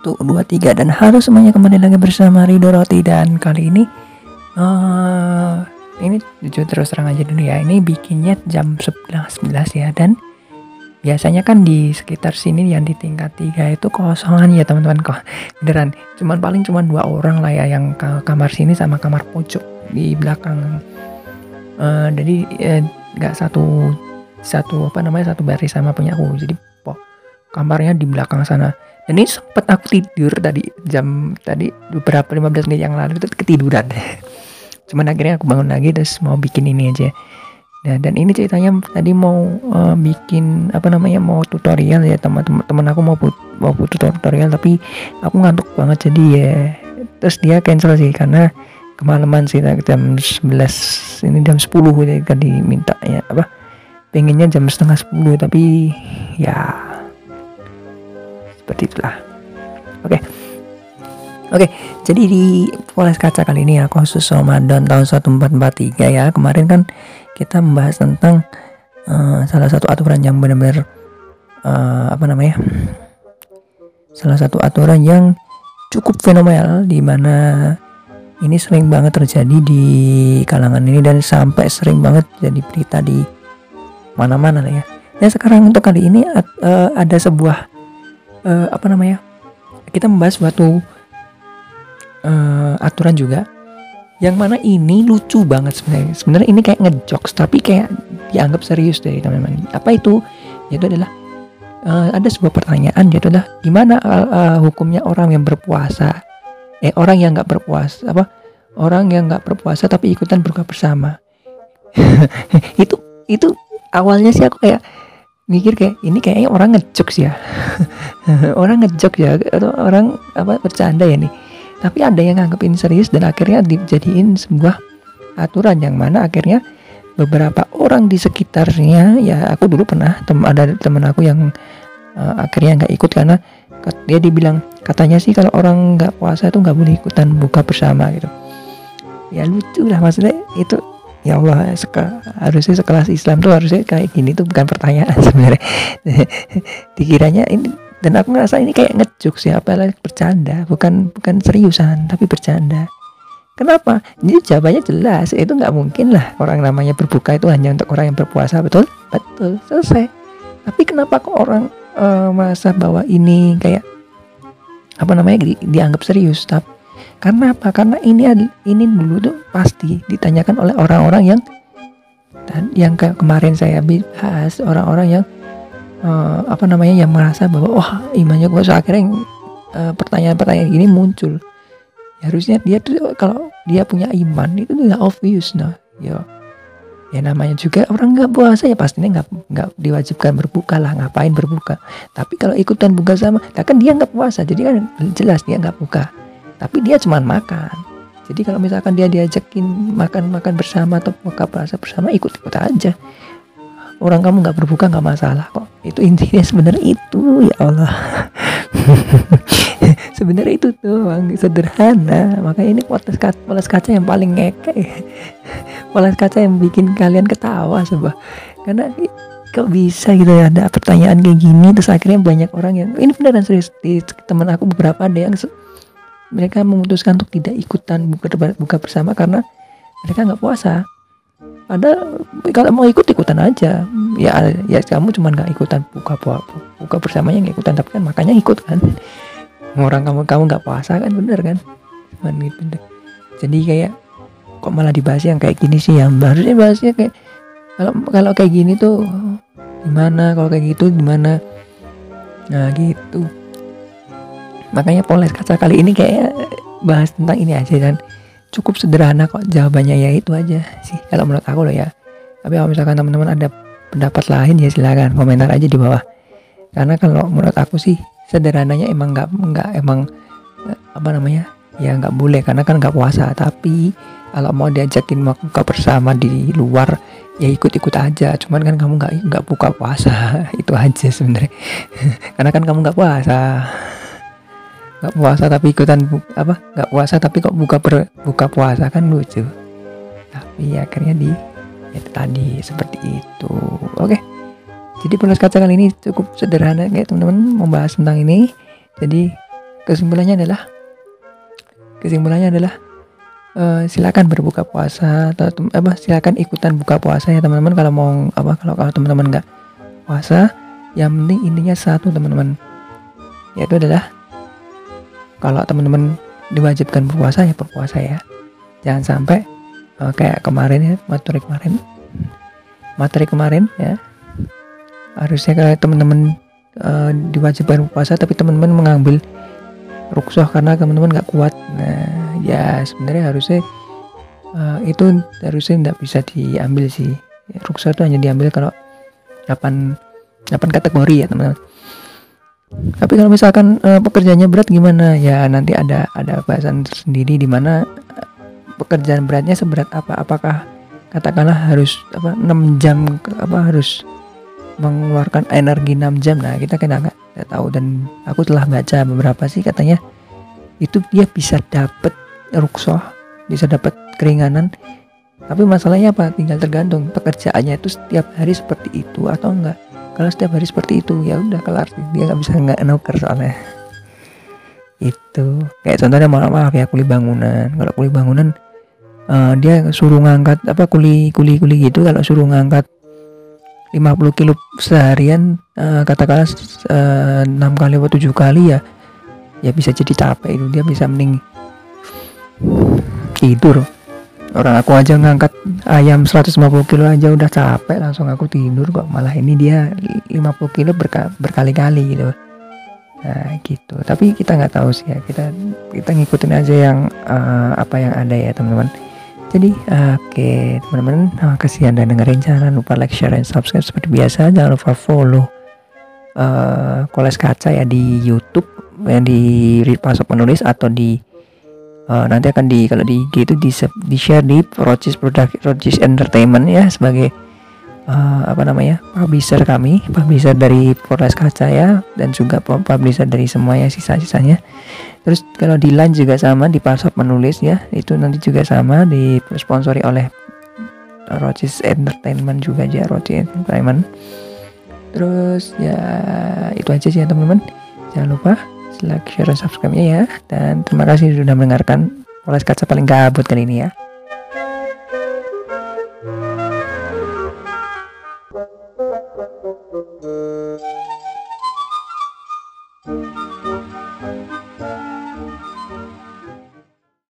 Satu, dua, tiga dan halo semuanya kembali lagi bersama Rido Roti dan kali ini uh, ini jujur terus terang aja dulu ya ini bikinnya jam 11 11 ya dan biasanya kan di sekitar sini yang di tingkat tiga itu kosongan ya teman-teman kok beneran cuman paling cuman dua orang lah ya yang ke kamar sini sama kamar pojok di belakang uh, jadi eh, nggak uh, satu satu apa namanya satu baris sama punya aku jadi kamarnya di belakang sana ini sempet aku tidur tadi jam tadi beberapa 15 menit yang lalu itu ketiduran. Cuman akhirnya aku bangun lagi terus mau bikin ini aja. Nah, dan ini ceritanya tadi mau uh, bikin apa namanya mau tutorial ya teman-teman teman aku mau put, mau put tutorial tapi aku ngantuk banget jadi ya terus dia cancel sih karena kemalaman sih jam 11 ini jam 10 jadi kan diminta ya apa pengennya jam setengah 10 tapi ya seperti itulah oke okay. Oke, okay, jadi di poles kaca kali ini ya khusus Ramadan tahun 1443 ya. Kemarin kan kita membahas tentang uh, salah satu aturan yang benar-benar uh, apa namanya? Salah satu aturan yang cukup fenomenal di mana ini sering banget terjadi di kalangan ini dan sampai sering banget jadi berita di mana-mana ya. Dan sekarang untuk kali ini uh, ada sebuah uh, apa namanya kita membahas suatu uh, aturan juga yang mana ini lucu banget sebenarnya. Sebenarnya ini kayak ngejokes tapi kayak dianggap serius dari teman-teman apa itu? Yaitu adalah uh, ada sebuah pertanyaan yaitu adalah gimana uh, uh, hukumnya orang yang berpuasa? Eh orang yang nggak berpuasa apa? Orang yang nggak berpuasa tapi ikutan berbuka bersama. Itu itu awalnya sih aku kayak mikir kayak ini kayaknya orang ngejokes ya. Orang ngejok ya atau orang apa bercanda ya nih. Tapi ada yang nganggepin serius dan akhirnya dijadiin sebuah aturan yang mana akhirnya beberapa orang di sekitarnya ya aku dulu pernah tem ada teman aku yang uh, akhirnya nggak ikut karena dia dibilang katanya sih kalau orang nggak puasa itu nggak boleh ikutan buka bersama gitu. Ya lucu lah maksudnya itu ya Allah seka, harusnya sekelas Islam tuh harusnya kayak gini tuh bukan pertanyaan sebenarnya. Dikiranya ini dan aku ngerasa ini kayak ngejuk siapa lagi bercanda. Bukan bukan seriusan tapi bercanda. Kenapa? Jadi jawabannya jelas itu nggak mungkin lah orang namanya berbuka itu hanya untuk orang yang berpuasa betul? Betul selesai. Tapi kenapa kok orang uh, merasa bahwa ini kayak apa namanya di, dianggap serius? Tapi karena apa? Karena ini ini dulu tuh pasti ditanyakan oleh orang-orang yang dan yang kayak kemarin saya bahas orang-orang yang uh, apa namanya yang merasa bahwa wah imannya gue so akhirnya uh, pertanyaan-pertanyaan gini muncul. Ya, harusnya dia tuh kalau dia punya iman itu nggak obvious nah ya ya namanya juga orang nggak puasa ya pastinya nggak nggak diwajibkan berbuka lah ngapain berbuka tapi kalau ikutan buka sama nah kan dia nggak puasa jadi kan jelas dia nggak buka tapi dia cuma makan. Jadi kalau misalkan dia diajakin makan-makan bersama atau buka puasa bersama ikut-ikut aja. Orang kamu nggak berbuka nggak masalah kok. Itu intinya sebenarnya itu ya Allah. Sebenarnya itu tuh sederhana. Makanya ini poles kaca, poles kaca yang paling ngeke poles kaca yang bikin kalian ketawa sebab karena kok bisa gitu ya ada pertanyaan kayak gini terus akhirnya banyak orang yang ini beneran serius teman aku beberapa ada yang mereka memutuskan untuk tidak ikutan buka buka bersama karena mereka nggak puasa. Padahal kalau mau ikut ikutan aja. Ya ya kamu cuma nggak ikutan buka buka, buka bersamanya nggak ikutan tapi kan makanya ikut kan. Orang kamu kamu nggak puasa kan bener kan? Cuman gitu. Jadi kayak kok malah dibahas yang kayak gini sih? Yang harusnya bahasnya kayak kalau kalau kayak gini tuh gimana? Kalau kayak gitu gimana? Nah gitu makanya poles kaca kali ini kayak bahas tentang ini aja dan cukup sederhana kok jawabannya ya itu aja sih. Kalau menurut aku loh ya. Tapi kalau misalkan teman-teman ada pendapat lain ya silakan komentar aja di bawah. Karena kalau menurut aku sih sederhananya emang nggak nggak emang eh, apa namanya ya nggak boleh. Karena kan nggak puasa. Tapi kalau mau diajakin buka bersama di luar ya ikut-ikut aja. Cuman kan kamu nggak nggak buka puasa. Itu aja sebenarnya. Karena kan kamu nggak puasa nggak puasa tapi ikutan bu, apa? Nggak puasa tapi kok buka ber, buka puasa kan lucu. Tapi akhirnya di ya tadi seperti itu. Oke. Jadi polos kaca kali ini cukup sederhana kayak teman-teman membahas tentang ini. Jadi kesimpulannya adalah kesimpulannya adalah uh, silakan berbuka puasa atau apa silakan ikutan buka puasa ya teman-teman kalau mau apa kalau kalau teman-teman nggak puasa. Yang penting intinya satu teman-teman yaitu adalah kalau teman-teman diwajibkan berpuasa ya berpuasa ya. Jangan sampai uh, kayak kemarin ya materi kemarin. Materi kemarin ya. Harusnya kalau teman-teman uh, diwajibkan berpuasa tapi teman-teman mengambil ruksoh karena teman-teman nggak kuat. Nah ya sebenarnya harusnya uh, itu harusnya tidak bisa diambil sih. Ruksoh itu hanya diambil kalau 8 8 kategori ya teman-teman tapi kalau misalkan uh, pekerjaannya berat gimana? Ya nanti ada ada bahasan sendiri di mana uh, pekerjaan beratnya seberat apa? Apakah katakanlah harus apa 6 jam apa harus mengeluarkan energi 6 jam? Nah kita kena nggak tahu dan aku telah baca beberapa sih katanya itu dia bisa dapat ruksoh bisa dapat keringanan. Tapi masalahnya apa? Tinggal tergantung pekerjaannya itu setiap hari seperti itu atau enggak kalau setiap hari seperti itu ya udah kelar. Dia nggak bisa nggak nuker soalnya. Itu. Kayak contohnya maaf maaf ya kuli bangunan. Kalau kuli bangunan uh, dia suruh ngangkat apa kuli kuli kuli gitu. Kalau suruh ngangkat 50 kilo seharian uh, katakanlah uh, 6 kali atau 7 kali ya ya bisa jadi capek itu. Dia bisa mending tidur orang aku aja ngangkat ayam 150 kilo aja udah capek langsung aku tidur kok. Malah ini dia 50 kilo berka berkali-kali gitu. Nah gitu. Tapi kita nggak tahu sih ya. Kita kita ngikutin aja yang uh, apa yang ada ya teman-teman. Jadi oke okay, teman-teman. Terima kasih anda dengerin. Jangan lupa like share dan subscribe seperti biasa. Jangan lupa follow uh, koles kaca ya di YouTube yang di pasok penulis atau di uh, nanti akan di kalau di IG itu di, di share di Rocis Product Rocis Entertainment ya sebagai uh, apa namanya publisher kami publisher dari Koles Kaca ya dan juga publisher dari semuanya sisa-sisanya Terus kalau di Line juga sama di Pasop menulis ya, itu nanti juga sama disponsori oleh Rocis Entertainment juga aja Rocis Entertainment. Terus ya itu aja sih ya teman-teman. Jangan lupa like, share, dan subscribe-nya ya. Dan terima kasih sudah mendengarkan Poles Kaca paling gabut kali ini ya.